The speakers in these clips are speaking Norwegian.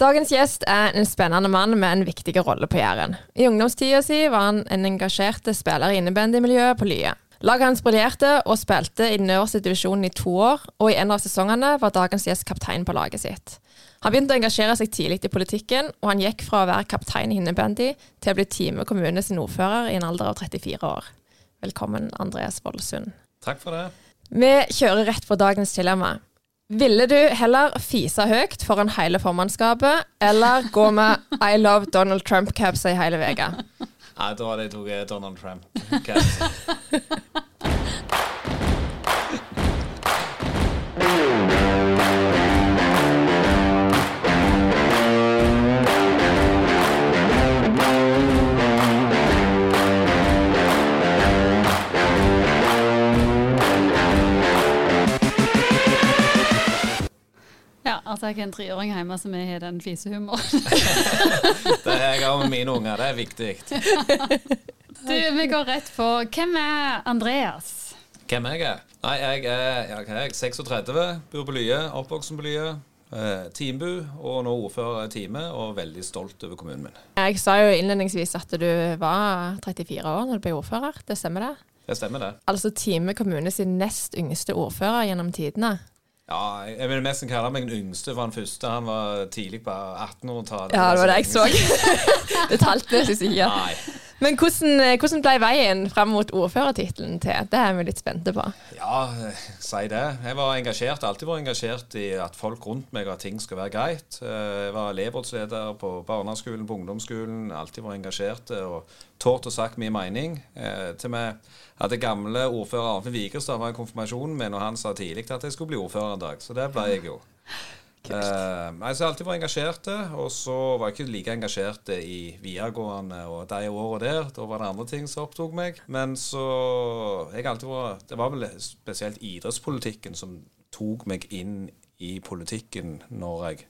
Dagens gjest er en spennende mann med en viktig rolle på Jæren. I ungdomstida si var han en engasjert spiller i innebandymiljøet på Lye. Laget hans briljerte og spilte i den øverste divisjonen i to år, og i en av sesongene var dagens gjest kaptein på laget sitt. Han begynte å engasjere seg tidlig i politikken, og han gikk fra å være kaptein i innebandy til å bli Time kommune sin ordfører i en alder av 34 år. Velkommen, Andreas Voldsund. Takk for det. Vi kjører rett på dagens dilemma. Ville du heller fise høyt foran hele formannskapet, eller gå med I love Donald Trump'-capsa i hele uka? Nei, da hadde jeg tatt Donald Trump. altså jeg har en treåring hjemme som har den fisehumoren. det er jeg òg med mine unger. Det er viktig. Du, vi går rett på Hvem er Andreas? Hvem jeg er? Nei, jeg er, jeg er 36, bor på Lye, oppvokst på Lye. Eh, teambu, og nå ordfører i Time, og veldig stolt over kommunen min. Jeg sa jo innledningsvis at du var 34 år når du ble ordfører. Det stemmer det? Det stemmer, det. Altså Time kommune sin nest yngste ordfører gjennom tidene. Ja, jeg vil nesten kalle meg den yngste, for han første han var tidlig på 1800-tallet. Ja, det var det jeg så. det talte ikke. Nei. Men hvordan, hvordan, ble veien fram mot ordførertittelen til? Det er vi litt spente på. Ja, si det. Jeg var engasjert, alltid vært engasjert i at folk rundt meg og at ting skal være greit. Jeg var elevrådsleder på barneskolen, på ungdomsskolen. Alltid vært engasjert og tort å sagt min mening. Eh, til meg hadde gamle ordfører Arnfinn Vigerstad var i konfirmasjonen min, og han sa tidlig at jeg skulle bli ordfører en dag. Så det ble jeg jo. Uh, jeg har alltid vært engasjert, og så var jeg ikke like engasjert i videregående og de årene der. Da var det andre ting som opptok meg. Men så jeg alltid var, Det var vel spesielt idrettspolitikken som tok meg inn i politikken når jeg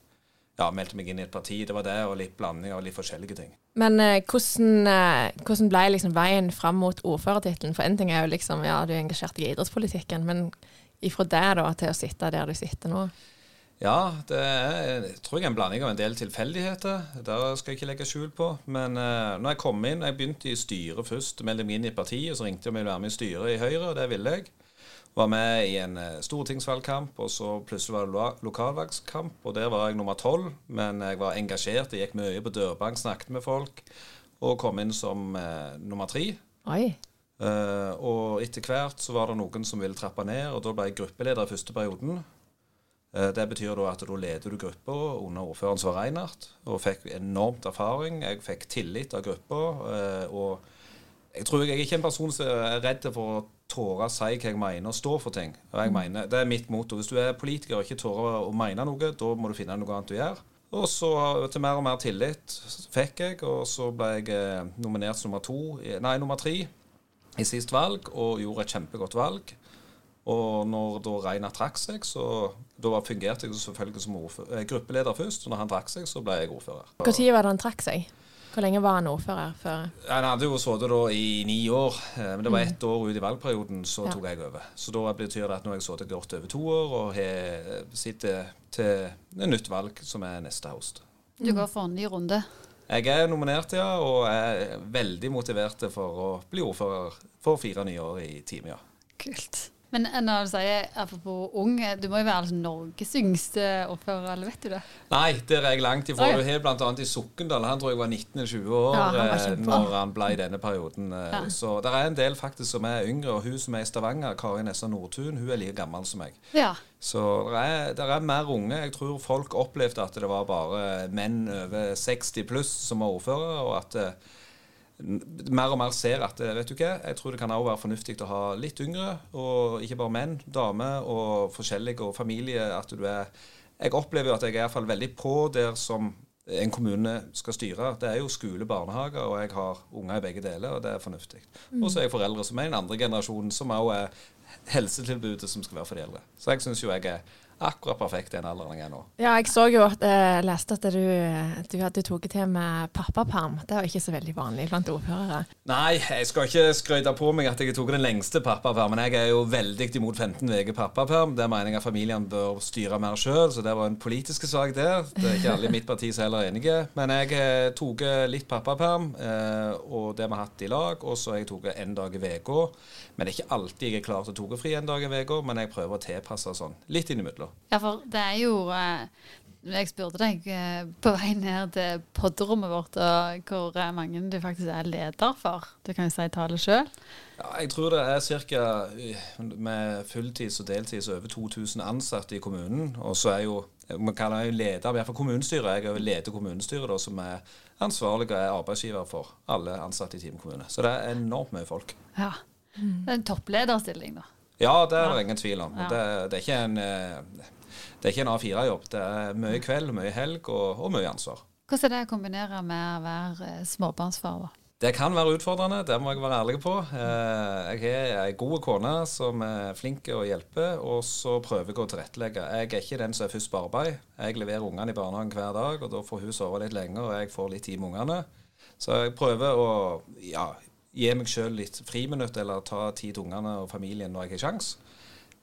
ja, meldte meg inn i et parti. Det var det, og litt blanding av litt forskjellige ting. Men uh, hvordan, uh, hvordan, ble liksom veien fram mot ordførertittelen? For en ting er jo liksom, ja, du er engasjert i idrettspolitikken, men ifra det da til å sitte der du sitter nå? Ja, det er jeg tror jeg en blanding av en del tilfeldigheter. Det skal jeg ikke legge skjul på. Men uh, når jeg kom inn Jeg begynte i styret først. Meldte meg inn i partiet, så ringte jeg om jeg ville være med i styret i Høyre, og det ville jeg. Var med i en uh, stortingsvalgkamp, og så plutselig var det lo lokalvalgskamp. Og der var jeg nummer tolv, men jeg var engasjert. Jeg gikk mye på dørbank, snakket med folk, og kom inn som uh, nummer tre. Oi. Uh, og etter hvert så var det noen som ville trappe ned, og da ble jeg gruppeleder i første perioden. Uh, det betyr da at da leder du gruppa under ordføreren som var Reinhardt, og fikk enormt erfaring. Jeg fikk tillit av gruppa. Uh, og jeg tror jeg er ikke en person som er redd for å tåre å si hva jeg mener og stå for ting. Jeg mener, Det er mitt motto. Hvis du er politiker og ikke tårer å mene noe, da må du finne noe annet å gjøre. Og så til mer og mer tillit fikk jeg, og så ble jeg nominert som nummer to, nei, nummer tre i sist valg og gjorde et kjempegodt valg. Og når da Reinar trakk seg, så da fungerte jeg selvfølgelig som ordfører, gruppeleder først. Og når han trakk seg, så ble jeg ordfører. Når var det han trakk seg? Hvor lenge var han ordfører før? Han hadde jo sittet da i ni år, men det var ett år ut i valgperioden, så ja. tok jeg over. Så da betyr det at nå har jeg sittet godt over to år og har sitter til et nytt valg som er neste høst. Du går for en ny runde? Jeg er nominert, ja, og er veldig motivert for å bli ordfører for fire nye år i teamet, ja. Kult. Men når du sier apropos ung, du må jo være altså Norges yngste ordfører, eller vet du det? Nei, der er jeg langt ifra. Du har bl.a. i Sokndal, han tror jeg var 19 eller 20 år ja, han når han ble i denne perioden. Ja. Så det er en del faktisk som er yngre, og hun som er i Stavanger, Kari Nessa Nordtun, hun er like gammel som meg. Ja. Så det er, det er, mer unge. Jeg tror folk opplevde at det var bare menn over 60 pluss som var ordførere, og at mer og mer ser at vet du hva, jeg tror det kan også være fornuftig å ha litt yngre, og ikke bare menn, damer og forskjellige, og familie. at du er Jeg opplever jo at jeg er i hvert fall veldig på der som en kommune skal styre. Det er jo skole, barnehager, og jeg har unger i begge deler, og det er fornuftig. Mm. Og så er jeg foreldre som er en andre generasjon, som også er helsetilbudet som skal være for de eldre. Så jeg syns jo jeg er akkurat perfekt den alderen jeg er nå. Ja, jeg så jo at jeg leste at du, du hadde tatt til med pappaperm. Det er jo ikke så veldig vanlig blant ordførere. Nei, jeg skal ikke skryte på meg at jeg tok den lengste pappapermen. Jeg er jo veldig imot 15 uker pappaperm. Der mener jeg at familien bør styre mer sjøl, så det var en politisk sak der. Det er ikke alle i mitt parti som heller er enige. Men jeg eh, tok litt pappaperm, eh, og det vi har hatt i lag. Og så har jeg tatt en dag i uka. Men det er ikke alltid jeg er klar til å ta fri en dag i uka, men jeg prøver å tilpasse sånn litt innimellom. Ja, for det er jo eh, Jeg spurte deg eh, på vei ned til podderommet vårt og hvor eh, mange du faktisk er leder for. Du kan jo si tallet sjøl. Ja, jeg tror det er ca. med fulltids- og deltids over 2000 ansatte i kommunen. Og så er jo man kaller jo leder, i hvert fall kommunestyret. Jeg er leder kommunestyret, da, som er ansvarlig og er arbeidsgiver for alle ansatte i Time kommune. Så det er enormt mye folk. Ja. Det er en topplederstilling, da. Ja, det er det ingen tvil om. Det, det, er ikke en, det ikke en A4-jobb. Det er mye kveld, mye helg og, og, mye ansvar. Hvordan er det å kombinere med å være småbarnsfar? da? Det kan være utfordrende, det må jeg være ærlig på. Jeg har ei god kone som er flink til å hjelpe, og så prøver jeg å tilrettelegge. Jeg er ikke den som er først på arbeid. Jeg leverer ungene i barnehagen hver dag, og da får hun sove litt lenger, og jeg får litt tid med ungene. Så jeg prøver å ja, gi meg sjøl litt friminutt, eller ta tid til ungene og familien når jeg har sjans.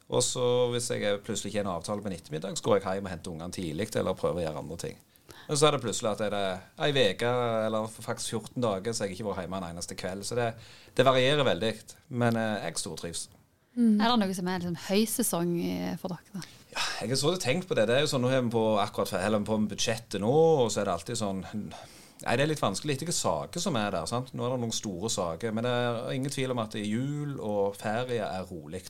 Og så hvis jeg plutselig ikke har en avtale på en ettermiddag, så går jeg hjem og henter ungene tidlig, eller prøver å gjøre andre ting. Men så er det plutselig at det er ei uke eller faktisk 14 dager så jeg ikke var hjemme en eneste kveld. Så det, det varierer veldig. Men eh, jeg stortrives. Mm. Er det noe som er liksom høysesong for dere? da? Ja, jeg har så tenkt på det. Det er jo sånn, Nå er vi på akkurat eller på budsjettet nå, og så er det alltid sånn Nei, Det er litt vanskelig Det er ikke saker som er der. sant? Nå er det noen store saker. Men det er ingen tvil om at jul og ferie er rolig.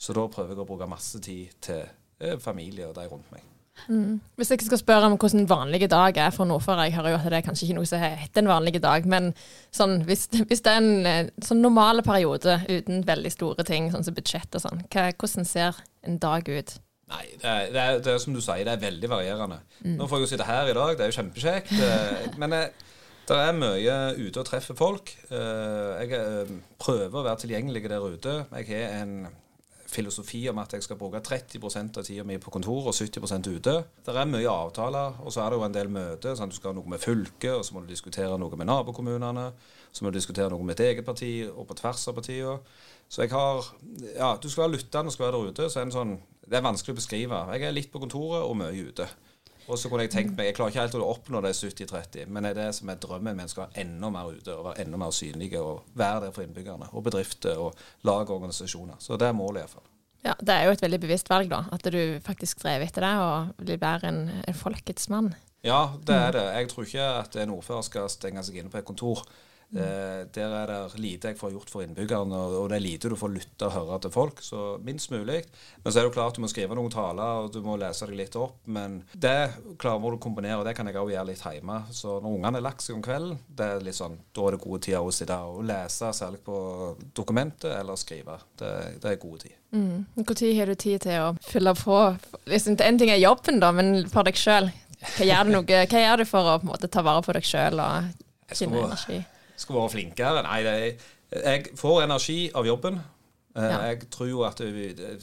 Så da prøver jeg å bruke masse tid til eh, familie og de rundt meg. Mm. Hvis jeg skal spørre om hvordan vanlige vanlig dag er for nordfører, jeg hører jo at det er kanskje ikke noe som heter en vanlig dag, men sånn, hvis, hvis, det er en eh, sånn normal periode uten veldig store ting, sånn som budsjett og sånn, hva, hvordan ser en dag ut? Nei, det er, det, er, det er, som du sier, det er veldig varierende. Mm. Nå får jeg jo sitte her i dag, det er jo kjempekjekt. Eh, men eh, det er mye ute og treffer folk. Jeg prøver å være tilgjengelig der ute. Jeg har en filosofi om at jeg skal bruke 30% av tida mi på kontor og 70% ute. Det er mye avtaler, og så er det jo en del møter. Sånn, du skal ha noe med fylket, og så må du diskutere noe med nabokommunene. Så må du diskutere noe med et eget parti, og på tvers av partiene. Så jeg har Ja, du skal være lyttende og skal være der ute. Så er det, sånn, det er vanskelig å beskrive. Jeg er litt på kontoret og mye ute. Og så kunne Jeg tenkt meg, jeg klarer ikke helt å oppnå det 70-30, men det er det som er drømmen min. Skal være enda mer ute og være enda mer synlige og være der for innbyggerne. Og bedrifter og lag og organisasjoner. Så det er målet iallfall. Ja, Det er jo et veldig bevisst valg, da. At du faktisk strever etter det og blir være en, en folkets mann. Ja, det er det. Jeg tror ikke at en ordfører skal stenge seg inne på et kontor. Eh, der er det lite jeg får gjort for innbyggerne, og det er lite du får lytte og høre til folk. Så minst mulig. Men så er det jo klart du må skrive noen taler, og du må lese deg litt opp. Men det klarer du å kombinere, og det kan jeg òg gjøre litt hjemme. Så når ungene er lagt seg om kvelden, det er litt sånn, da er det gode tider å sitte og lese, særlig på dokumentet, eller skrive. Det, det er gode tid. Mm. Når har du tid til å fylle på? Liksom, en ting er jobben, da, men for deg sjøl. Hva, hva, gjør du for å måte, ta vare på deg sjøl og finne energi? Skulle vært flinkere. Nei, det, jeg får energi av jobben. Eh, ja. Jeg tror at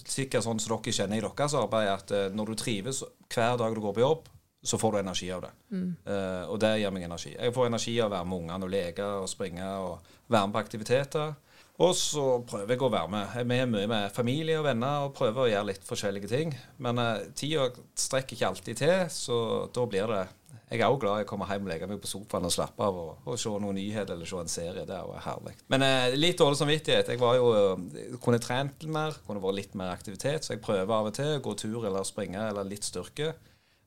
sikkert sånn som dere kjenner i deres arbeid, at eh, når du trives hver dag du går på jobb, så får du energi av det. Mm. Uh, og det gir meg energi. Jeg får energi av å være med ungene og leke og springe og være med på aktiviteter. Og så prøver jeg å være med. Vi er mye med familie og venner og prøver å gjøre litt forskjellige ting. Men uh, tida strekker ikke alltid til, så da blir det jeg er òg glad i å komme hjem og legge meg på sofaen og slappe av og, og se noen nyheter eller se en serie. Det er herlig. Men eh, litt dårlig samvittighet. Jeg var jo, eh, kunne trent mer, kunne vært litt mer aktivitet. Så jeg prøver av og til å gå tur eller springe eller litt styrke.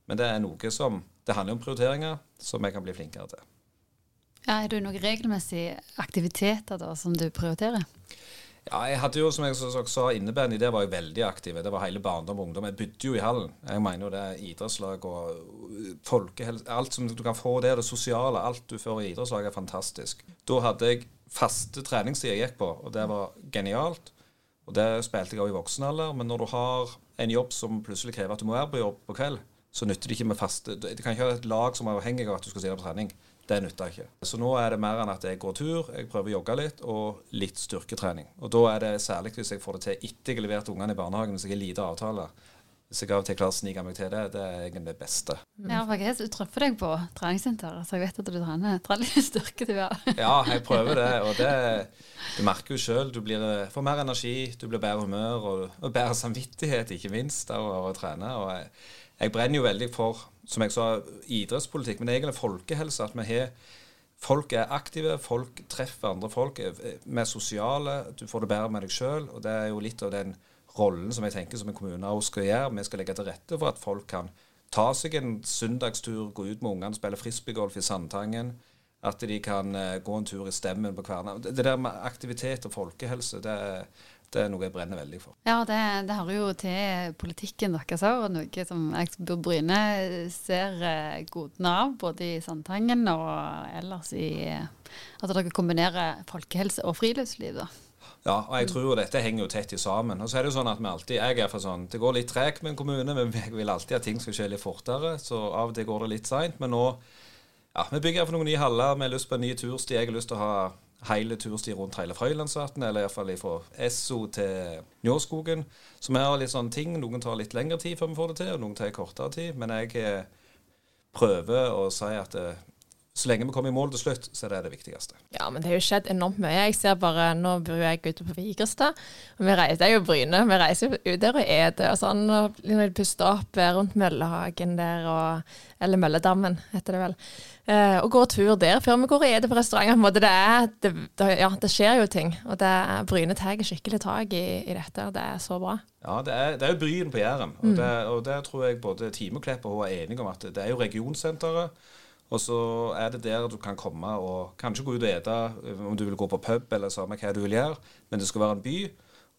Men det er noe som Det handler om prioriteringer som jeg kan bli flinkere til. Ja, er det noen regelmessige aktiviteter da som du prioriterer? Ja, jeg hadde jo, som jeg sa, innebandy. Der var jeg veldig aktiv. Det var hele barndom og ungdom. Jeg bodde jo i hallen. Jeg mener jo det er idrettslag og folkehelse Alt som du kan få der, det sosiale, alt du får i idrettslag, er fantastisk. Da hadde jeg faste treningstider jeg gikk på, og det var genialt. Og det spilte jeg òg i voksen alder. Men når du har en jobb som plutselig krever at du må være på jobb på kveld, så nytter det ikke med faste Du kan ikke ha et lag som er avhengig av at du skal stille på trening. Det nytter ikke. Så nå er det mer enn at jeg går tur, jeg prøver å jogge litt, og litt styrketrening. Og da er det særlig hvis jeg får det til etter jeg har levert ungene i barnehagen, hvis jeg har lite avtale. hvis jeg av og til klarer å snike meg til det, det er egentlig det beste. Ja, for jeg treffer deg på treningssenteret, så jeg vet at du trener, trener litt styrke. Du, ja. ja, jeg prøver det, og det du merker jo sjøl. Du blir, får mer energi, du blir bedre humør og, og bedre samvittighet, ikke minst, av å trene. og jeg, jeg brenner jo veldig for, som jeg sa, idrettspolitikk, men egentlig folkehelse. At vi har Folk er aktive, folk treffer andre folk. Vi er sosiale, du får det bedre med deg sjøl. Og det er jo litt av den rollen som jeg tenker som en kommune også skal gjøre. Vi skal legge til rette for at folk kan ta seg en søndagstur, gå ut med ungene, spille frisbeegolf i Sandtangen. At de kan uh, gå en tur i Stemmen på Kverna. Det, der med aktivitet og folkehelse, det, det, er noe jeg brenner veldig for. Ja, det, det hører jo til politikken deres òg, og noe som jeg Bryne ser uh, godene av. Både i Sandtangen og ellers i At dere kombinerer folkehelse og friluftsliv. da. Ja, og jeg tror jo dette henger jo tett i sammen. Og så er det jo sånn at vi alltid, jeg er for sånn, Det går litt tregt med en kommune, men jeg vil alltid at ting skal skje litt fortere. Så av og til går det litt seint. Men nå ja, vi bygger for noen nye haller. Vi har lyst på en ny tursti. Jeg har lyst til å ha hele tursti rundt hele Frøylandsvatnet, eller iallfall fra Esso til Njåskogen. Så vi har litt sånne ting. Noen tar litt lengre tid før vi får det til, og noen tar kortere tid. Men jeg eh, prøver å si at eh, så lenge vi kommer i mål til slutt, så er det det viktigste. Ja, men det har jo skjedd enormt mye. Jeg ser bare, Nå bor jeg ute på Vigrestad, og vi reiser, det er jo Bryne. Vi reiser jo ut der og eter og sånn. og de puster opp eh, rundt Møllehagen der, og, eller Mølledammen, heter det vel. Eh, og går tur der før vi går og eter på restauranter. Det, er, det, det, ja, det skjer jo ting. Og det, Bryne tar skikkelig tak i, i, dette, og det er så bra. Ja, det er, det er jo Bryn på Jæren. Og, mm. og der tror jeg både Timeklepp og hun er enige om at det er jo regionsenteret. Og så er det der du kan komme og kanskje gå ut og ete, om du vil gå på pub eller samme hva du vil gjøre. Men det skal være en by.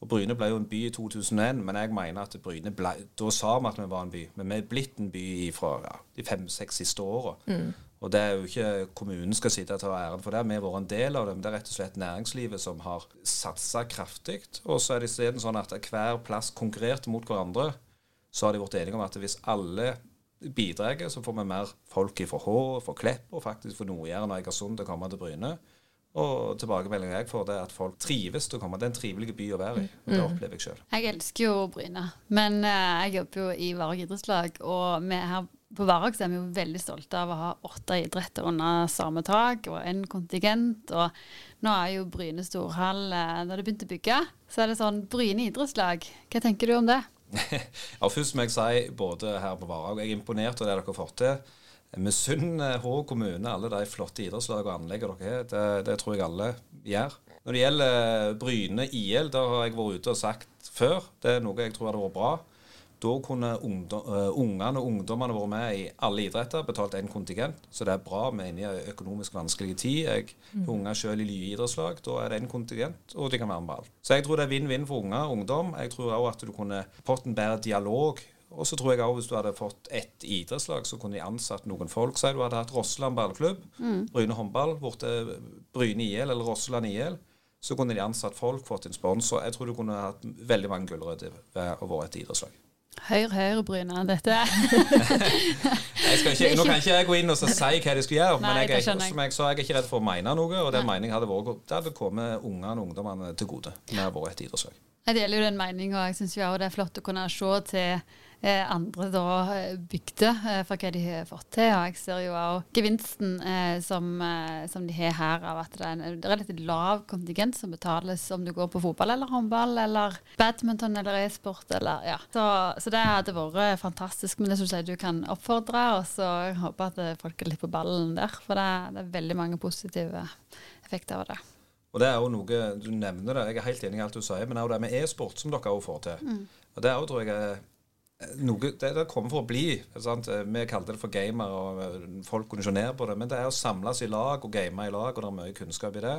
Og Bryne ble jo en by i 2001, men jeg mener at Bryne ble Da sa vi at vi var en by, men vi er blitt en by fra ja, de fem-seks siste åra. Mm. Og det er jo ikke kommunen skal sitte og ta æren for det, vi har vært en del av det. Men det er rett og slett næringslivet som har satsa kraftig. Og så er det isteden sånn at hver plass konkurrerte mot hverandre. Så har de vært enige om at hvis alle bidrar, så får vi mer folk fra Hå, fra Klepp og faktisk fra Nord-Jæren og Egersund til å komme til Bryne. Og tilbakemeldingen jeg får, det er at folk trives til å komme. Det er en trivelig by å være i. og Det mm. opplever jeg sjøl. Jeg elsker jo Bryne, men uh, jeg jobber jo i Varg idrettslag. Og vi her på Varg er vi jo veldig stolte av å ha åtte idretter under samme tak og en kontingent. Og nå er jo Bryne storhall Da det begynte å bygge, så er det sånn Bryne idrettslag. Hva tenker du om det? Ja, først må jeg si, både her på Varhaug, jeg er imponert av det dere har fått til. Misunner Hå kommune alle de flotte idrettslag og anlegg dere har. Det, det, tror jeg alle gjør. Når det gjelder Bryne IL, der har jeg vært ute og sagt før. Det er noe jeg tror hadde vært bra. Da kunne uh, ungene og ungdommene vært med i alle idretter, betalt én kontingent. Så det er bra. Vi er inne i en økonomisk vanskelig tid. Jeg mm. unger selv i Lye idrettslag. Da er det én kontingent, og de kan være med på alt. Så jeg tror det er vinn-vinn for unger og ungdom. Jeg tror òg at du kunne fått en bedre dialog. Og så tror jeg også hvis du hadde fått ett idrettslag, så kunne de ansatt noen folk. Si du hadde hatt Rosseland ballklubb, mm. Bryne håndball, blitt Bryne IL eller Rosseland IL. Så kunne de ansatt folk, fått en sponsor. Jeg tror du kunne hatt veldig mange gulrøtter ved å være et idrettslag. Høyre, høyr, Bryne. Dette ikke, Nå kan ikke jeg gå inn og si hva de skal gjøre, men jeg, jeg, som jeg sa, jeg er ikke redd for å mene noe. Og den meningen hadde vært det hadde kommet ungene og ungdommene til gode med å være et idrettslag. Jeg deler jo den meninga, og jeg syns det er flott å kunne se til andre da eh, bygde eh, for hva de har fått til. Og jeg ser jo òg gevinsten som, som, de har her av at det er en relativt lav kontingent som betales om du går på fotball eller håndball eller badminton eller e-sport eller ja. Så, så, det hadde vært fantastisk. Men det syns jeg du kan oppfordre, og så håper at folk er litt på ballen der. For det, det er veldig mange positive effekter av det. Og det er jo noe, Du nevner det, jeg er helt enig i alt du sier, men det er jo det med e-sport som dere òg får til. Mm. Og Det er jo, tror jeg, noe, det, det kommer for å bli. Sant? Vi kalte det for gamer, og eh, folk kunne se ned på det. Men det er å samles i lag og game i lag, og det er mye kunnskap i det.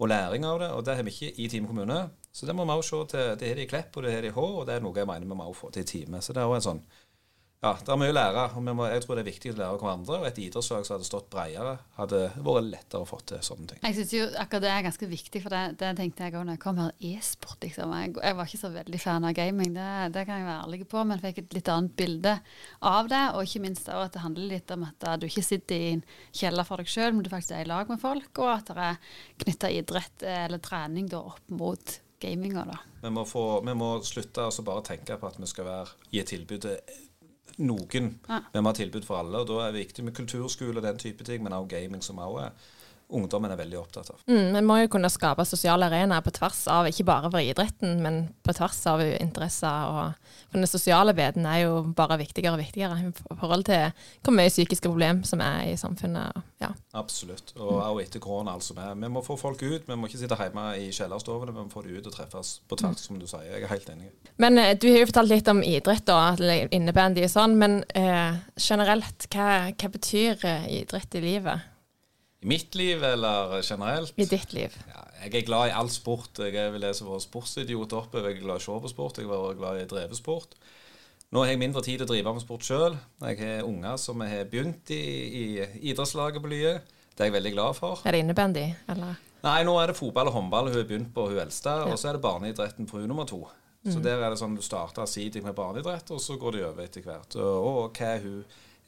Og læring av det. Og det har vi ikke i Time kommune. Så det må vi også se til. Det har de i Klepp, og det har de i Hå, og det er noe jeg mener vi må få til i Time. Så det er også en sånn ja, det er mye å lære. og må, Jeg tror det er viktig å lære av hverandre. Og et idrettslag som hadde stått bredere, hadde vært lettere å få til sånne ting. Jeg syns jo akkurat det er ganske viktig, for det, det tenkte jeg òg når jeg kom her. E-sport, liksom. Jeg, jeg, var ikke så veldig fan av gaming, det, det, kan jeg være ærlig på, men fikk et litt annet bilde av det. Og ikke minst òg at det handler litt om at du ikke sitter i en kjeller for deg sjøl, men du faktisk er i lag med folk, og at det er knytta idrett eller trening da opp mot gaminga, da. Vi må, få, vi må slutte å bare tenke på at vi skal være, gi tilbudet til noen. Ja. Vi må ha tilbud for alle, og da er det viktig med kulturskole og den type ting, men også gaming, som også er ungdommen er veldig opptatt av. Mm, vi må jo kunne skape sosiale arenaer på tvers av, ikke bare for idretten, men på tvers av interesser. og for Den sosiale biten er jo bare viktigere og viktigere i forhold til hvor mye psykiske problem som er i samfunnet. Ja. Absolutt. Og også etter korona, altså. Vi, må få folk ut. Vi må ikke sitte hjemme i kjellerstovene, vi må få dem ut og treffes på tvers, som du sier. Jeg er helt enig. Men eh, du har jo fortalt litt om idrett og innebandy og sånn, men eh, generelt, hva, hva betyr eh, idrett i livet? I mitt liv eller generelt? I ditt liv. Ja, jeg er glad i all sport. Jeg er vel det som var sportsidiot oppe. Jeg er glad i å se på sport. Jeg var glad i drevesport. sport. Nå har jeg mindre tid til å drive med sport sjøl. Jeg har unger som har begynt i, i idrettslaget på Lye. Det er jeg veldig glad for. Er det innebandy, eller? Nei, nå er det fotball og håndball hun har begynt på, hun eldste. Ja. Og så er det barneidretten på hun nummer to. Mm. Så der er det sånn du starter sidig med barneidrett, og så går det over etter hvert. Og, og hva hun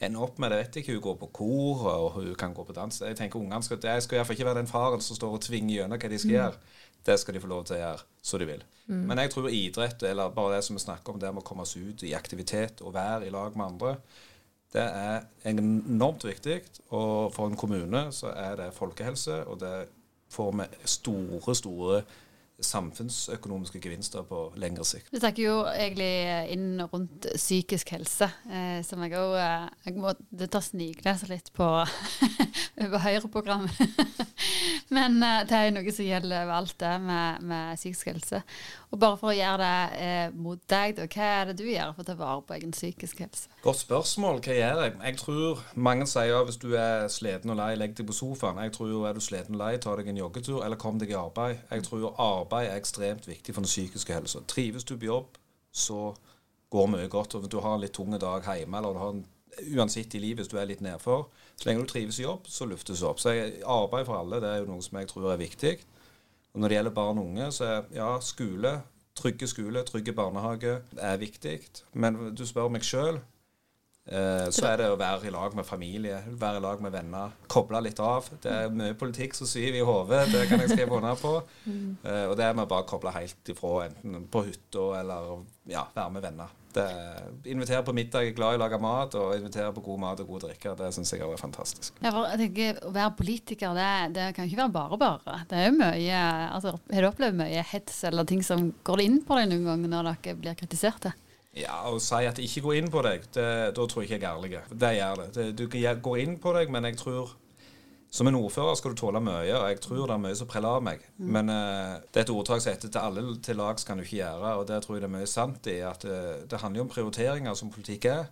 ender opp med det, vet ikke. Hun går på kor, og hun kan gå på dans. Jeg tenker ungene skal, Jeg skal iallfall ikke være den faren som står og tvinger gjennom hva de skal mm. gjøre. Det skal de få lov til å gjøre så de vil. Mm. Men jeg tror idrett, eller bare det som vi snakker om, det med å komme seg ut i aktivitet og være i lag med andre, det er enormt viktig. Og for en kommune så er det folkehelse, og det får vi store, store samfunnsøkonomiske gevinster på lengre sikt. Du snakker jo egentlig inn rundt psykisk helse, eh, som jeg òg eh, Jeg må ta sniklese litt på over Høyre-programmet. Men eh, det er jo noe som gjelder over alt det med, med, psykisk helse. Og bare for å gjøre det eh, mot deg, da, hva er det du gjør for å ta vare på egen psykisk helse? Godt spørsmål. Hva gjør jeg? Jeg tror mange sier at hvis du er sliten og lei, legg deg på sofaen. Jeg tror er du sliten og lei, ta deg en joggetur eller kom deg i arbeid. Jeg tror arbeid er ekstremt viktig for den psykiske helsa. Trives du på jobb, så går mye godt. Og hvis du har en litt tung dag hjemme, eller du har en, uansett i livet hvis du er litt nedfor, så lenge du trives i jobb, så luftes det opp. Så arbeid for alle det er jo noe som jeg tror er viktig. Og når det gjelder barn og unge, så er ja, skole, trygge skole, trygge barnehage er viktig. Men du spør meg sjøl, Eh, så er det å være i lag med familie, være i lag med venner. Koble litt av. Det er mye politikk som syver i hodet, det kan jeg skrive under på. Mm. Eh, og det er med å bare koble helt ifra, enten på hytta eller ja, være med venner. Det, invitere på middag, er glad i å lage mat, og invitere på god mat og god drikke. Det syns jeg er fantastisk. Ja, for jeg tenker, Å være politiker, det, det, kan ikke være bare bare. Det er jo mye, altså, Har du opplevd mye hets eller ting som går inn på deg noen ganger når dere blir kritiserte? Ja, Å si at det ikke går inn på deg, det, da tror jeg ikke jeg er ærlig. Det gjør det. det. Du går inn på deg, men jeg tror som en ordfører skal du tåle mye, og jeg tror det er mye som preller av meg. Mm. Men uh, det er et ordtak som heter 'til alle til lags kan du ikke gjøre', og det tror jeg det er mye sant i. at uh, Det handler jo om prioriteringer, som politikk er.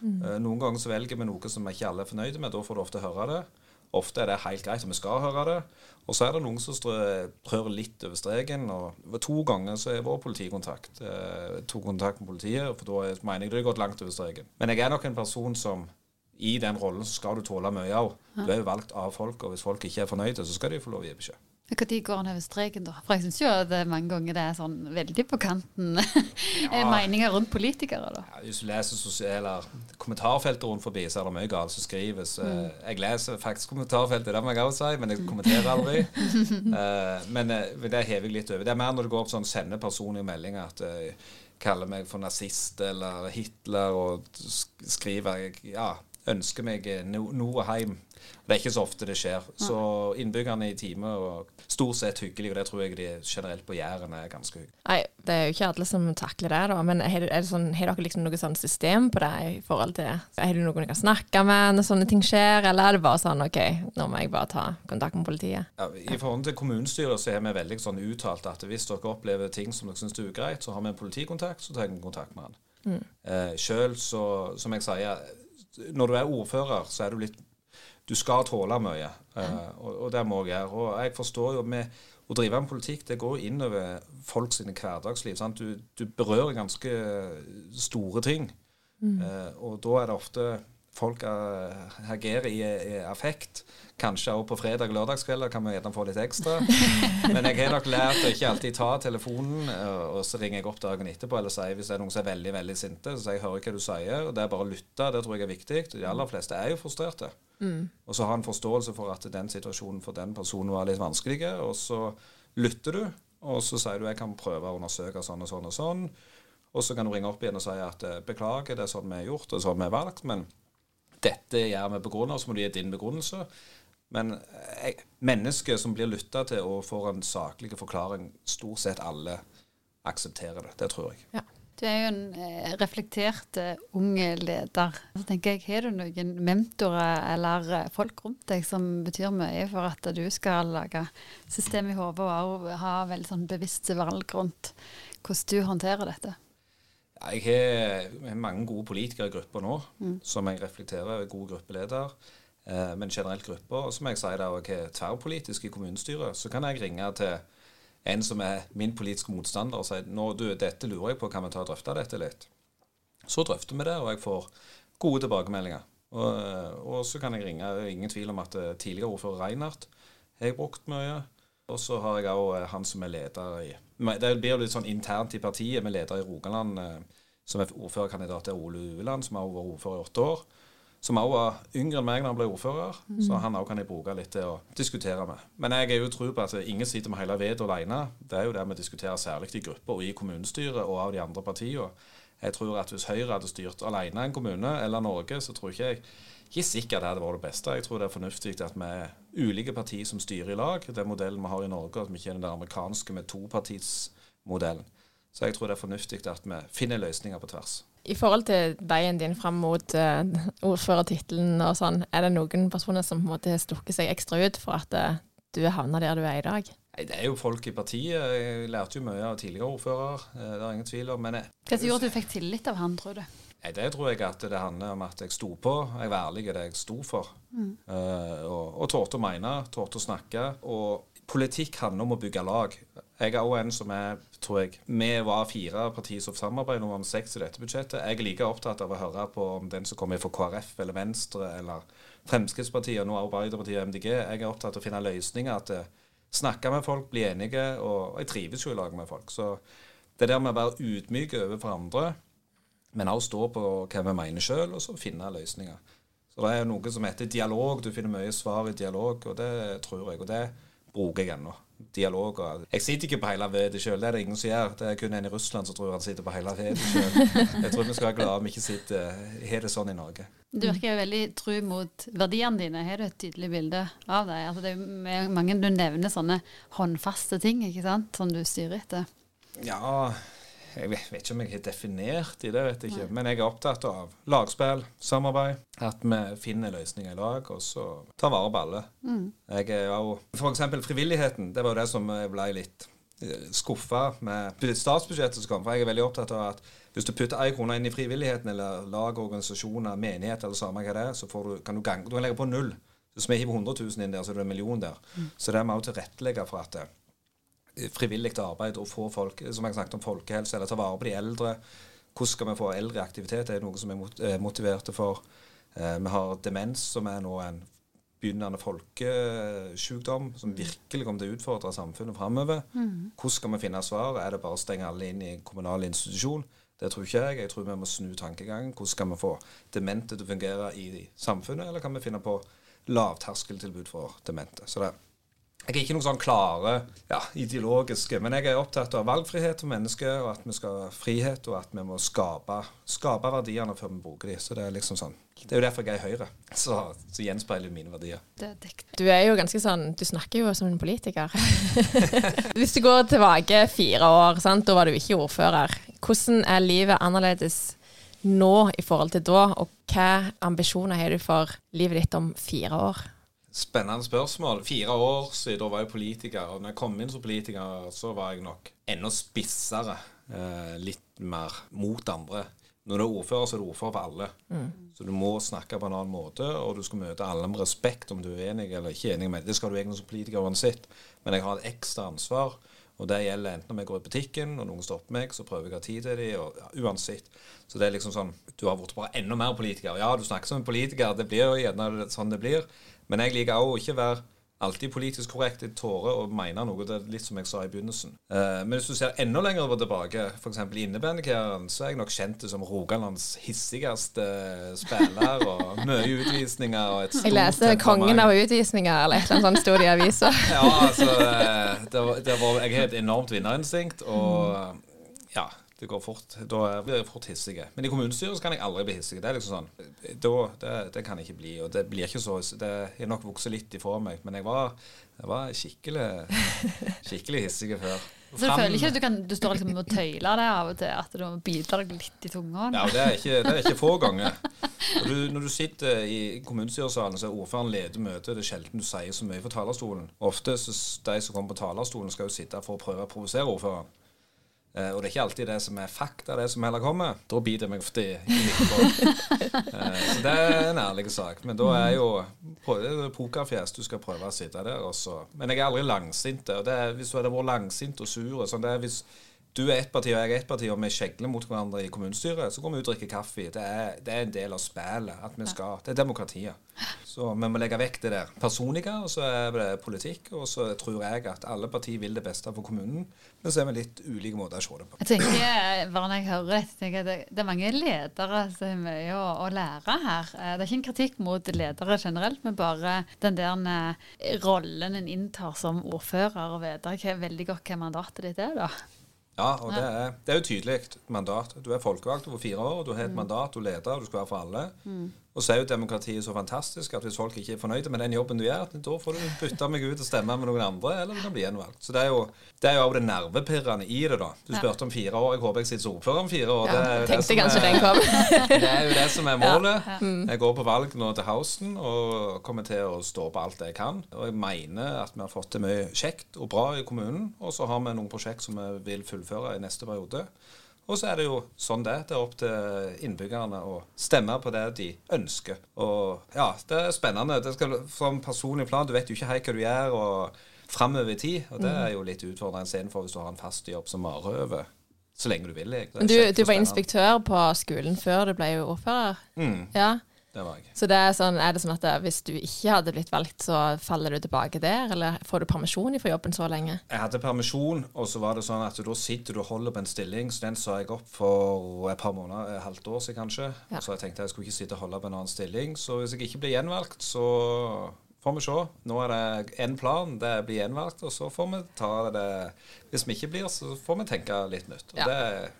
Mm. Uh, noen ganger så velger vi noe som ikke alle er fornøyde med. Da får du ofte høre det. Ofte er det helt greit, og vi skal høre det. Og så er det noen som prøver litt over streken. og To ganger så er vår politikontakt eh, tok kontakt med politiet, for da mener jeg det har gått langt over streken. Men jeg er nok en person som i den rollen så skal du tåle mye av. Du er jo valgt av folk, og hvis folk ikke er fornøyde, så skal de få lov å gi beskjed. Når går han over streken, da? For jeg syns jo at mange ganger det er sånn veldig på kanten ja. meninger rundt politikere, da. Ja, hvis du leser sosiale kommentarfeltet rundt forbi, så er det mye galt som skrives. Mm. Jeg leser faktisk kommentarfeltet, det må jeg også si, men jeg kommenterer aldri. uh, men det hever jeg litt over. Det er mer når du går opp sånn sender personlige meldinger at uh, kaller meg for nazist eller Hitler og skriver ja, ønsker meg noe hjem. Det er ikke så ofte det skjer. Så innbyggerne i time er stort sett hyggelige, og det tror jeg de generelt på Jæren er ganske hyggelige. Nei, det er jo ikke alle som takler det, da. Men har sånn, dere liksom noe sånn system på det i forhold til Har du noen du kan snakke med når sånne ting skjer, eller er det bare sånn OK, nå må jeg bare ta kontakt med politiet? Ja, I forhold til kommunestyret så er vi veldig sånn uttalt at hvis dere opplever ting som dere syns er ugreit, så har vi en politikontakt, så tar jeg kontakt med han. Mm. Eh, Sjøl så, som jeg sier, når du er ordfører, så er du litt du skal tåle mye, uh, og, og, det må jeg gjøre. Og jeg forstår jo med å drive med politikk, det går inn over folk sine hverdagsliv. Du, du, berører ganske store ting. Mm. Uh, og da er det ofte folk agerer i, i affekt. Kanskje også på fredag- og lørdagskvelder kan vi gjerne få litt ekstra. Men jeg har nok lært å ikke alltid ta telefonen, og så ringer jeg opp dagen etterpå eller sier hvis det er noen som er veldig veldig sinte, så sier jeg hører hva du sier. og Det er bare å lytte. Det tror jeg er viktig. De aller fleste er jo frustrerte. Mm. Og så ha en forståelse for at den situasjonen for den personen var litt vanskelig, og så lytter du. og så sier du jeg kan prøve å undersøke sånn og sånn og sånn. Og så kan du ringe opp igjen og si at eh, beklager, det er sånn vi har gjort, og sånn vi har valgt, men dette gjør vi begrunnet, og så må du gi din begrunnelse. Men eh, mennesker som blir lytta til og får en saklig forklaring, stort sett alle aksepterer det. Det tror jeg. Ja. Du er jo en eh, reflektert eh, ung leder. Så tenker jeg, Har du noen mentorer eller folk rundt deg som betyr mye for at du skal lage system i hodet og ha veldig sånn bevisste valg rundt hvordan du håndterer dette? Jeg har, mange gode politikere i gruppa nå, som jeg reflekterer er God gruppeleder. Eh, men generelt grupper. Og som jeg sier, jeg er tverrpolitisk i kommunestyret, så kan jeg ringe til en som er min politiske motstander og si nå du, dette lurer jeg på, kan vi ta og drøfte dette litt? Så drøfter vi det, og jeg får gode tilbakemeldinger. Og, og så kan jeg ringe. Det ingen tvil om at eh, tidligere ordfører Reinhardt har jeg brukt mye. Og så har jeg òg han som er leder i Det blir jo litt sånn internt i partiet med leder i Rogaland, eh, som er ordførerkandidat til Ole Ueland, som har vært ordfører i åtte år. Som òg var yngre enn meg da han ble ordfører, så han òg kan jeg bruke litt til å diskutere med. Men jeg er jo tro på at ingen sitter med hele vedet alene. Det er jo det vi diskuterer særlig i grupper og i kommunestyret og av de andre partiene. Jeg tror at hvis Høyre hadde styrt alene en kommune, eller Norge, så tror ikke jeg ikke sikkert det hadde vært det beste. Jeg tror det er fornuftig at vi er ulike partier som styrer i lag. Den modellen vi har i Norge, at vi ikke er den amerikanske med topartismodellen. Så jeg tror det er fornuftig at vi finner løsninger på tvers. I forhold til veien din fram mot uh, ordførertittelen og sånn, er det noen personer som på en måte har stukket seg ekstra ut for at uh, du er havna der du er i dag? Nei, Det er jo folk i partiet. Jeg lærte jo mye av tidligere ordfører, eh, det er ingen tvil om. Men jeg, Hva gjorde at du fikk tillit av han, tror du? Nei, Det tror jeg at det handler om at jeg sto på. Jeg var ærlig i det jeg sto for. Eh, og og torde å mene, torde å snakke. Og politikk handler om å bygge lag. Jeg er også en som er, tror jeg Vi var fire partier som samarbeidet, om var seks i dette budsjettet. Jeg er like opptatt av å høre på om den som kommer fra KrF eller Venstre eller Fremskrittspartiet, og nå Arbeiderpartiet og MDG. Jeg er opptatt av å finne løsninger. at det, Snakke med folk, bli enige. Og, og jeg trives jo i lag med folk. Så det der med å være ydmyk overfor andre men også stå på hva vi mener sjøl, og så finne løsninger. Så Det er noe som heter dialog. Du finner mye svar i dialog, og det tror jeg. Og det bruker jeg ennå. Dialog. Og jeg sitter ikke på hele vedet sjøl, det er det ingen som gjør. Det er kun en i Russland som tror han sitter på hele vedet sjøl. Jeg tror vi skal være glade om vi ikke sitter har det sånn i Norge. Du virker jo veldig tru mot verdiene dine. Har du et tydelig bilde av deg? Altså det er mange du nevner sånne håndfaste ting ikke sant? som du styrer etter. Ja Jeg vet, vet ikke om jeg har definert i det, vet jeg ikke. Men jeg er opptatt av lagspill, samarbeid. At vi finner løsninger i lag, og så tar vare på alle. Jeg er jo eksempel frivilligheten. Det var jo det som jeg ble litt skuffa med statsbudsjettet som kom. For jeg er veldig opptatt av at hvis du putter ei krone inn i frivilligheten, eller lag, organisasjoner, menighet eller samme hva det er, så får du, kan du, gange du kan legge på null. Hvis vi hiver 100 000 inn der, så er det en million der. Så det er vi òg tilrettelegge for at eh, frivillig arbeid og få folk, som jeg snakket om folkehelse, eller ta vare på de eldre. Hvordan skal vi få eldre i aktivitet? Det er noe som vi er eh, motiverte for. Eh, Vi har demens, som er nå en begynnende folkesykdom som virkelig kommer til å utfordre samfunnet framover. Hvordan skal vi finne svar? Er det bare å stenge alle inn i en kommunal institusjon? Det tror ikke jeg. Jeg tror vi må snu tankegangen. Hvordan skal vi få demente til å fungere i samfunnet, eller kan vi finne på lavterskeltilbud for demente? Så det, jeg er ikke noen sånn klare ja, ideologiske, men jeg er opptatt av valgfrihet for mennesker, og at vi skal ha frihet, og at vi må skape, skape verdiene før vi bruker dem. Så det er liksom sånn. Det er jo derfor jeg er i Høyre. Så, så gjenspeiler mine verdier. Det er. Du er jo ganske sånn Du snakker jo som en politiker. Hvis du går tilbake fire år, sant? da var du ikke ordfører. Hvordan er livet annerledes nå i forhold til da, og hva ambisjoner har du for livet ditt om fire år? Spennende spørsmål. Fire år siden da var jeg politiker. Og når jeg kom inn som politiker, så var jeg nok enda spissere. Eh, litt mer mot andre. Når du er ordfører, så er du ordfører for alle. Så du må snakke på en annen måte, og du skal møte alle med respekt om du er enig eller ikke enig med Det skal du egentlig som politiker uansett. Men jeg har et ekstra ansvar. Og det gjelder enten om jeg går i butikken og noen stopper meg, så prøver jeg å ha tid til dem, og ja, uansett. Så det er liksom sånn Du har blitt bare enda mer politiker. Ja, du snakker som en politiker, det blir jo gjerne sånn det blir. Men jeg liker òg å ikke være alltid politisk korrekt. i tårer og mene noe. Det er litt som jeg sa i begynnelsen. Eh, men hvis du ser enda lenger tilbake, f.eks. i innebandykarrieren, så er jeg nok kjent som Rogalands hissigste spiller. Og mye utvisninger og et stort Jeg leser 'Kongen av utvisninger' eller et eller annet sånt sto det i avisa. ja, altså eh, det var, det var, Jeg har et enormt vinnerinstinkt, og ja. Det går fort. Da blir jeg fort hissig. Men i kommunestyret kan jeg aldri bli hissig. Det er liksom sånn da, det, det, kan jeg ikke bli. Og det blir ikke så Det har nok vokst litt ifra meg. Men jeg var, jeg var skikkelig, skikkelig hissig før. Så du føler ikke at du, kan, du står liksom og tøyler det av og til? At du biter deg litt i tunga? Ja, det er ikke, det er ikke få ganger. Når du, når du sitter i kommunestyresalen, så er ordføreren leder møtet. Det er sjelden du sier så mye fra talerstolen. Ofte så de som kommer på talerstolen, skal jo sitte for å prøve å provosere ordføreren. Uh, og det er ikke alltid det som er fakta, det som heller kommer. Da biter jeg meg ofte i uh, Så det er en ærlig sak. Men da er jo er pokerfjes. Du skal prøve å sitte der. Også. Men jeg er aldri langsint. Og det er, hvis du hadde vært langsint og sur sånn, det er hvis du er ett parti og jeg er ett parti, og vi kjegler mot hverandre i kommunestyret, så går vi ut og drikker kaffe. Det er, det er en del av spillet. at vi skal, Det er demokratiet. Så vi må legge vekk det der personlige, og så er det politikk. Og så tror jeg at alle partier vil det beste for kommunen, men så er vi litt ulike måter å se det på. Jeg tenker, bare når jeg hører dette, tenker jeg det, det er mange ledere som har mye å, å, lære her. Eh, det er ikke en kritikk mot ledere generelt, men bare den der eh, rollen en inntar som ordfører, og vet veldig godt hva mandatet ditt er, da. Ja, og det er, det er jo tydelig mandat. Du er folkevalgt over fire år, du har et mm. mandat, du leder, du skal være for alle. Mm. Og så er jo demokratiet så fantastisk at hvis folk ikke er fornøyde med den jobben du gjør, da får du bytte meg ut og stemme med noen andre, eller du kan bli gjenvalgt. Så det er jo det er jo det nervepirrende i det, da. Du spurte om fire år. Jeg håper jeg sitter som ordfører om fire år. Ja, det tenkte kanskje den kom. det er jo det som er målet. Ja, mm. Jeg går på valg nå til høsten og kommer til å stå på alt jeg kan. Og jeg mener at vi har fått til mye kjekt og bra i kommunen. Og så har vi noen prosjekt som vi vil fullføre i neste periode. Og så er det jo sånn det. Det er opp til innbyggerne å stemme på det de ønsker. Og ja, det er spennende. Det skal, som personlig plan, du vet jo ikke helt hva du gjør og framover i tid. Og det er jo litt utfordrende istedenfor hvis du har en fast jobb som marerøver. Så lenge du vil. Du, du var inspektør på skolen før du ble ordfører? Mm. Ja. Det var jeg. Så det er, sånn, er det sånn at hvis du ikke hadde blitt valgt, så faller du tilbake der, eller får du permisjon fra jobben så lenge? Jeg hadde permisjon, og så var det sånn at da sitter du og holder på en stilling. Så den sa jeg opp for et par måneder, et halvt år siden kanskje. Ja. Så jeg tenkte jeg skulle ikke sitte og holde på en annen stilling. Så hvis jeg ikke blir gjenvalgt, så får vi se. Nå er det én plan, det blir gjenvalgt, og så får vi ta det Hvis vi ikke blir, så får vi tenke litt nytt. Og ja. det,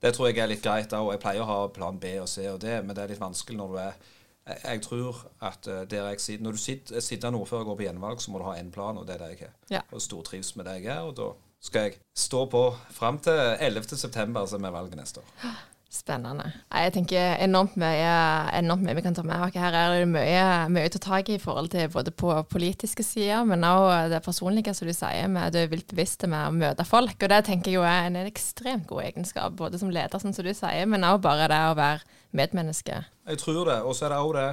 det, tror jeg er litt greit òg. Jeg pleier å ha plan B og C og D, men det er litt vanskelig når du er jeg tror at uh, der jeg sitter, Når du sitter, sitter ordfører og går på gjenvalg, så må du ha én plan, og det er det jeg har. Ja. Og stortrives med det jeg er. Og da skal jeg stå på fram til 11.9., som er valget neste år. Spennende. Jeg tenker enormt mye, enormt mye vi kan ta med. Her er det mye, mye å ta tak i i forhold til både på politiske sider, men også det personlige, som du sier, med du er vilt bevisst med å møte folk. Og det tenker jeg er en ekstremt god egenskap, både som leder, sånn som du sier, men også bare det å være medmenneske. Jeg tror det. Og så er det òg det,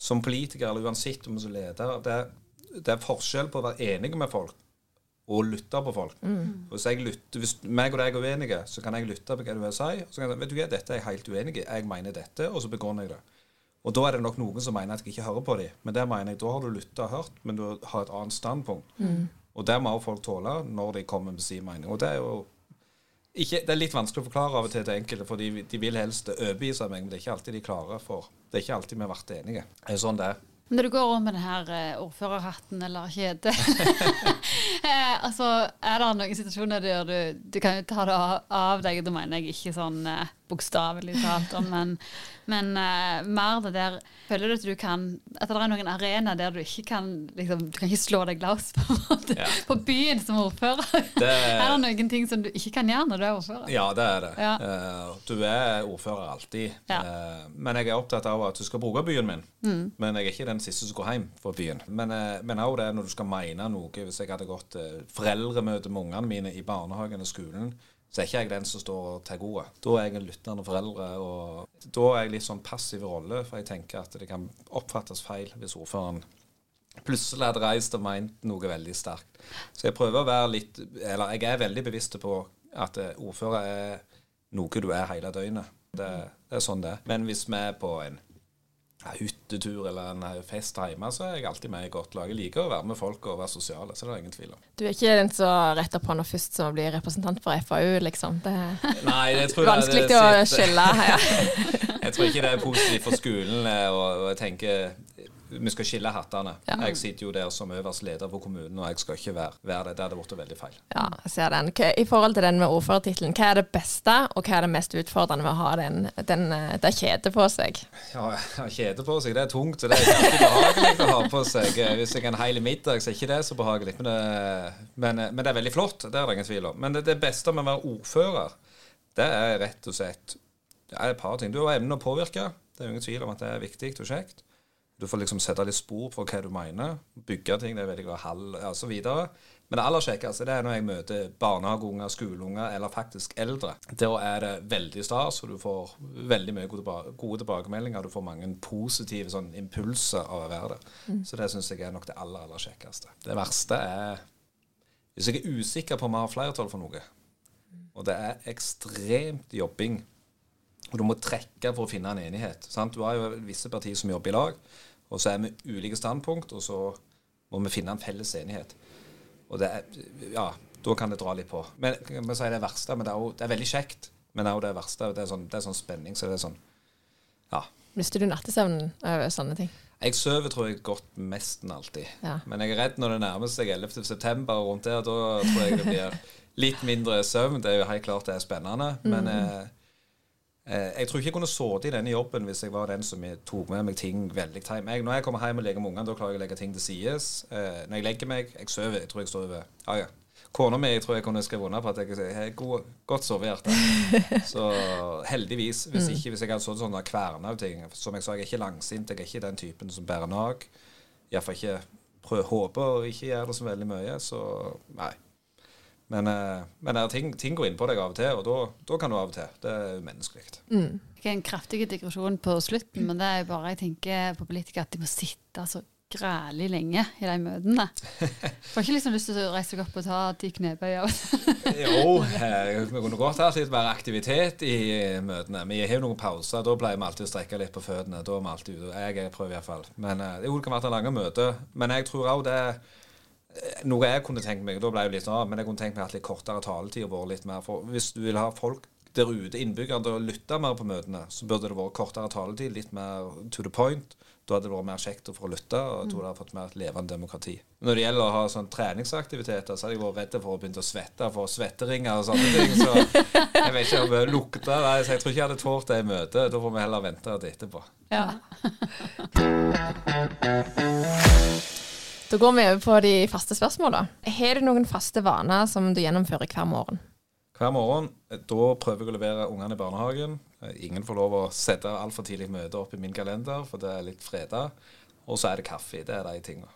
som politiker, eller uansett om som leder, det, det er forskjell på å være enig med folk og lytte på folk. Mm. Hvis jeg lytter, hvis meg og deg er uenige, så kan jeg lytte på hva du vil si. Og så kan jeg si vet du hva, dette er jeg helt uenig i. Jeg mener dette, og så begrunner jeg det. Og da er det nok noen som mener at jeg ikke hører på dem. Men det mener jeg, da har du lytta og hørt, men du har et annet standpunkt. Mm. Og det må folk tåle når de kommer med sin mening. Og det er jo ikke, det er litt vanskelig å forklare av og til til enkelte, for de, de vil helst overbevise meg, men det er ikke alltid de klarer for. Det er ikke alltid vi har vært enige. Det er sånn det er. Når du går rundt med denne eh, ordførerhatten eller kjedet, altså, er det noen situasjoner der du, du kan ta det av deg? Da mener jeg ikke sånn eh, bokstavelig talt, men, men eh, mer det der Føler du at du kan At det er noen arenaer der du ikke kan liksom, Du kan ikke slå deg løs på, ja. på byen som ordfører? Det, er det noen ting som du ikke kan gjøre når du er ordfører? Ja, det er det. Ja. Uh, du er ordfører alltid. Ja. Uh, men jeg er opptatt av at du skal bruke byen min. Mm. Men jeg er ikke den siste som går hjem fra byen. Men, men også det når du skal mene noe. Hvis jeg hadde gått foreldremøte med ungene mine i barnehagen og skolen så er ikke jeg den som står tar ordet. Da er jeg en lyttende foreldre, og da er jeg litt sånn passiv rolle, for jeg tenker at det kan oppfattes feil hvis ordføreren plutselig hadde reist og meint noe veldig sterkt. Så jeg prøver å være litt Eller jeg er veldig bevisst på at eh, ordfører er noe du er hele døgnet. Det, det er sånn det. Men hvis vi er på en hyttetur eller en eh, fest hjemme, så er jeg alltid med i godt lag. Jeg liker å være med folk og være sosiale, så det er ingen tvil om. Du er ikke den som retter på når først som blir representant for FAU, liksom? Det er Nei, det tror jeg vanskelig det å skille. Ja. Jeg tror ikke det er positivt for skolen. eh, og jeg tenker vi skal skille hattene. Ja. Jeg sitter jo der som øverst leder for kommunen, og jeg skal ikke være, være det. Det hadde blitt veldig feil. ja, jeg ser den. Hva- I forhold til den med ordførertittelen, hva er det beste, og hva er det mest utfordrende med å ha den, den, eh, det kjedet på seg? Ja, Kjede på seg, det er tungt. Det er ikke alltid behagelig å ha på seg. Eh, Hvis jeg er en hel middag, så er ikke det så behagelig. Men det, men, eh, men det er veldig flott, det er det ingen tvil om. Men det, det beste med å være ordfører, det er rett og slett Det er et par ting. Du har evnen å påvirke. Det er ingen tvil om at det er viktig og kjekt. Du får liksom sette litt spor på hva du mener. Bygge ting. Det er veldig halv hall, videre. Men det aller kjekkeste det er når jeg møter barnehageunger, skoleunger eller faktisk eldre. Da er det veldig stas, og du får veldig mye gode, tilbakemeldinger. Du får mange positive sånn, impulser av å være der. Så det syns jeg er nok det aller, aller kjekkeste. Det verste er hvis jeg er usikker på om vi har flertall for noe, og det er ekstremt jobbing og du må trekke for å finne en enighet. Sant? Du har jo visse partier som jobber i lag, og så er vi ulike standpunkt, og så må vi finne en felles enighet. Og det er, ja, da kan det dra litt på. Men jeg må si det verste, men det er, jo, det er veldig kjekt. Men det er jo det verste. Det er sånn, det er sånn spenning, så det er sånn Ja. Mister du nattesøvnen over sånne ting? Jeg sover tror jeg godt nesten alltid. Ja. Men jeg er redd når det nærmer seg 11. september og rundt der. Da tror jeg det blir litt mindre søvn. Det er jo helt klart det er spennende. Men eh, eh, jeg tror ikke jeg kunne sittet i denne jobben hvis jeg var den som tok med meg ting veldig time. Jeg, når jeg kommer hjem og legger med ungene, da klarer jeg å legge ting til sides. Eh, når jeg legger meg Jeg sover. Jeg tror jeg sover Ah, ja. Kona mi tror jeg kunne skrive under på at jeg har god, godt sovehjerte. Så heldigvis. Hvis ikke, hvis jeg hadde sånn sånne kverner av ting Som jeg sa, jeg er ikke langsint. Jeg er ikke den typen som bærer nag. Iallfall ikke prøv, håper å ikke gjøre det så veldig mye. Så nei. Men, eh, men er ting, ting går inn på deg av og til, og da, da kan du av og til. Det er umenneskelig. Det er en kraftig digresjon på slutten, men det er jo bare jeg tenker på politikere at de må sitte så grælig lenge i de møtene. Får ikke liksom lyst til å reise deg opp og ta ti knebøyer. Jo, eh, vi kunne godt hatt litt mer aktivitet i møtene. Vi har jo noen pauser. Da pleier vi alltid å strekke litt på føttene. Da er vi alltid ute. Jeg prøver iallfall. Men eh, jo, det kan være lange møter. Men jeg tror òg det er eh, noe jeg kunne tenkt meg, da ble jeg litt av, men jeg kunne tenkt meg at litt kortere taletid og vært litt mer for Hvis du vil ha folk der ute, innbyggerne, til å lytte mer på møtene, så burde det vært kortere taletid, litt mer to the point. Da hadde det vært mer kjekt å få lytte, og jeg tror det hadde fått mer et levende demokrati. Når det gjelder å ha sånn treningsaktiviteter, så hadde jeg vært redd for å begynne å svette, for svetteringer og sånne ting. Så jeg vet ikke om det lukter Nei, så jeg tror ikke jeg hadde tålt det i møtet. Da får vi heller vente til etterpå. Ja. Da går vi over på de faste spørsmåla. Har du noen faste vaner som du gjennomfører hver morgen? Hver morgen eh, da prøver jeg å levere ungene i barnehagen. Eh, Ingen får lov å sette altfor tidlig møte opp i min kalender, for det er litt freda. Og så er det kaffe. Det er de tinga.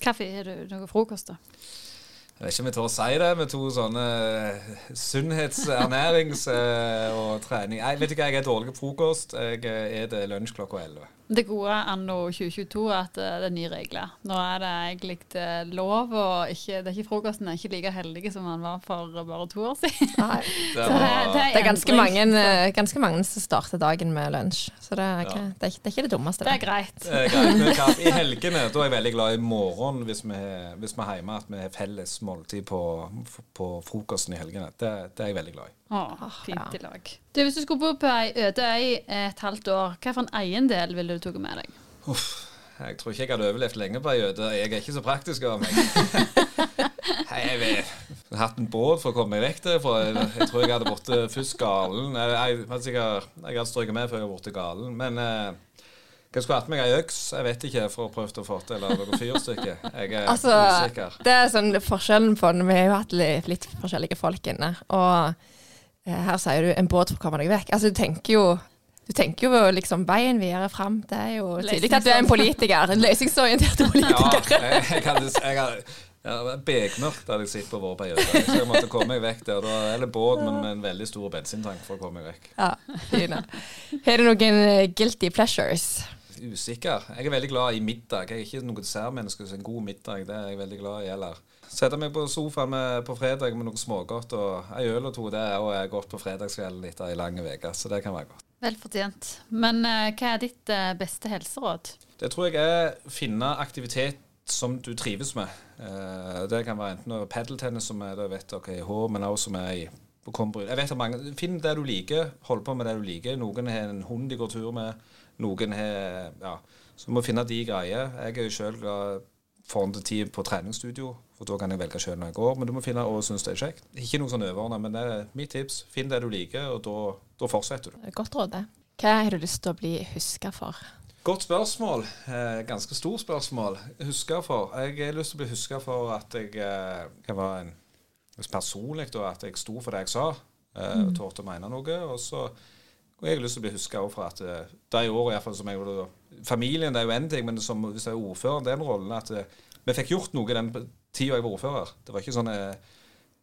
Kaffe, har du noe frokost, da? Jeg vet ikke om jeg tør å si det med to sånne eh, sunnhets-, ernærings- eh, og trening. Jeg vet ikke, jeg er dårlig på frokost. Jeg spiser lunsj klokka 11. Det gode anno 2022 er at eh, det er nye regler. Nå er det egentlig eh, lov, og ikke, det er ikke frokosten er ikke like heldig som den var for bare to år siden. Nei. Det var, det Det er ganske endring, mange, så eh, ganske mange som starter dagen med lunsj. Så det er, ikke, det er, ikke, det er ikke det dummeste. Det er greit. Det er greit. I helgene da er jeg veldig glad i morgen hvis vi, hvis vi er hjemme, at vi har felles måltid på, på frokosten i helgene. Det, det er jeg veldig glad i. Åh, fint i lag. Du, Hvis du skulle bo på ei øde øy et halvt år, hva for en eiendel ville du tatt med deg? Uff, jeg tror ikke jeg hadde overlevd lenge på ei øde. Jeg er ikke så praktisk av meg. Jeg. Har hatt en båt for å komme meg vekk derfra. Jeg, tror jeg hadde blitt først galen. Jeg, jeg, jeg, hadde strøket med før jeg hadde blitt galen. Men eh, jeg skulle hatt meg ei øks. Jeg vet ikke, for å prøve å få til eller noe fyrstykke. Jeg er Altså, usikker. det er sånn forskjellen på den. Vi har jo hatt litt, litt forskjellige folk inne. Og eh, her sier du en båt for å komme deg vekk. Altså, du tenker jo du tenker jo liksom veien videre fram. Det er jo tydelig at du er en politiker. En løsningsorientert Ja, politiker. jeg, jeg hadde, jeg hadde ja, Bekmørkt hadde jeg sett på vår periode. Så jeg måtte komme meg vekk der. Eller er båt, men med en veldig stor bensintank for å komme meg vekk. Ja, fine. Har du noen eh, guilty pleasures? Usikker. Jeg er veldig glad i middag. Jeg er ikke noe dessertmenneske, så en god middag det er jeg veldig glad i. Eller sette meg på sofaen med, på fredag med noe smågodt og ei øl og to. Det er også godt på fredagskvelden etter ei lang uke, så det kan være godt. Vel fortjent. Men uh, hva er ditt uh, beste helseråd? Det tror jeg er å finne aktivitet som du trives med. Uh, det kan være enten padeltennis, som er det vet dere er i H, men også som er i på. Jeg vet at mange, Finn det du liker, hold på med det du liker. Noen har en hund de går tur med. Noen har Ja. Så du må finne de greier. Jeg er jo sjøl glad foran til tid på treningsstudio, for da kan jeg velge sjøl når jeg går. Men du må finne og synes det er kjekt. Ikke noe sånn overordna, men det er mitt tips. Finn det du liker, og da, da fortsetter du. Godt råd, det. Hva har du lyst til å bli huska for? Godt spørsmål. Eh, ganske stort spørsmål. Huska for. Jeg har lyst til å bli huska for at jeg, eh, jeg var en personlig, da, at jeg sto for det jeg sa. Eh, og torde å mene noe. Og så og jeg har lyst til å bli huska for at eh, året iallfall som jeg var. Familien det er jo én ting, men som, hvis jeg er ordfører, den rollen at eh, vi fikk gjort noe den tida jeg var ordfører. Det var ikke sånn eh,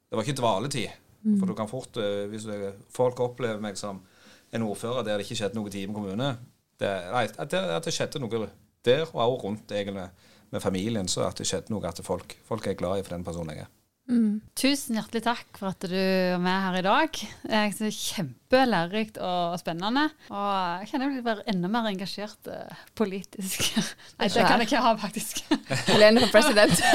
Det var ikke dvaletid. Mm. For du kan fort Hvis Hvis folk opplever meg som en ordfører der det ikke skjedde noe i Time kommune det, nei, at, det, at det skjedde noe der, og også rundt egentlig med familien, så at det skjedde noe at folk, folk er glad i for den personen jeg er. Mm. Tusen hjertelig takk for at du er med her i dag. Jeg det er Kjempelærerikt og spennende. Og jeg kjenner jeg blir være enda mer engasjert uh, politisk. Nei, det kan jeg ikke ha, faktisk. Helene for president.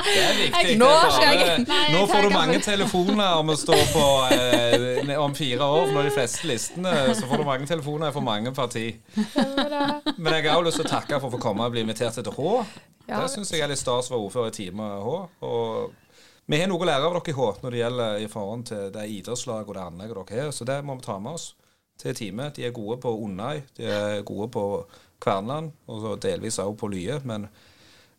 Det er viktig. Nå, bare, nå får du mange telefoner om å stå på eh, om fire år. Når de fleste listene så får du mange telefoner for mange parti. Men jeg har også lyst til å takke for å få komme og bli invitert til H. Ja. Det syns jeg er litt stas å være ordfører i Time H. Og vi har noe å lære av dere i H når det gjelder i forhold til det idrettslaget og det anlegget dere har. Så det må vi ta med oss til teamet. De er gode på Undøy, de er gode på Kverneland og delvis også på Lye. Men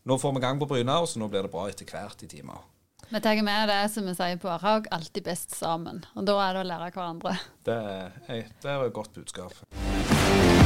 nå får vi gang på Bryna, så nå blir det bra etter hvert i teamet. Vi tar med det som vi sier på Arhaug, alltid best sammen. Og da er det å lære hverandre. Det er, det er et godt budskap.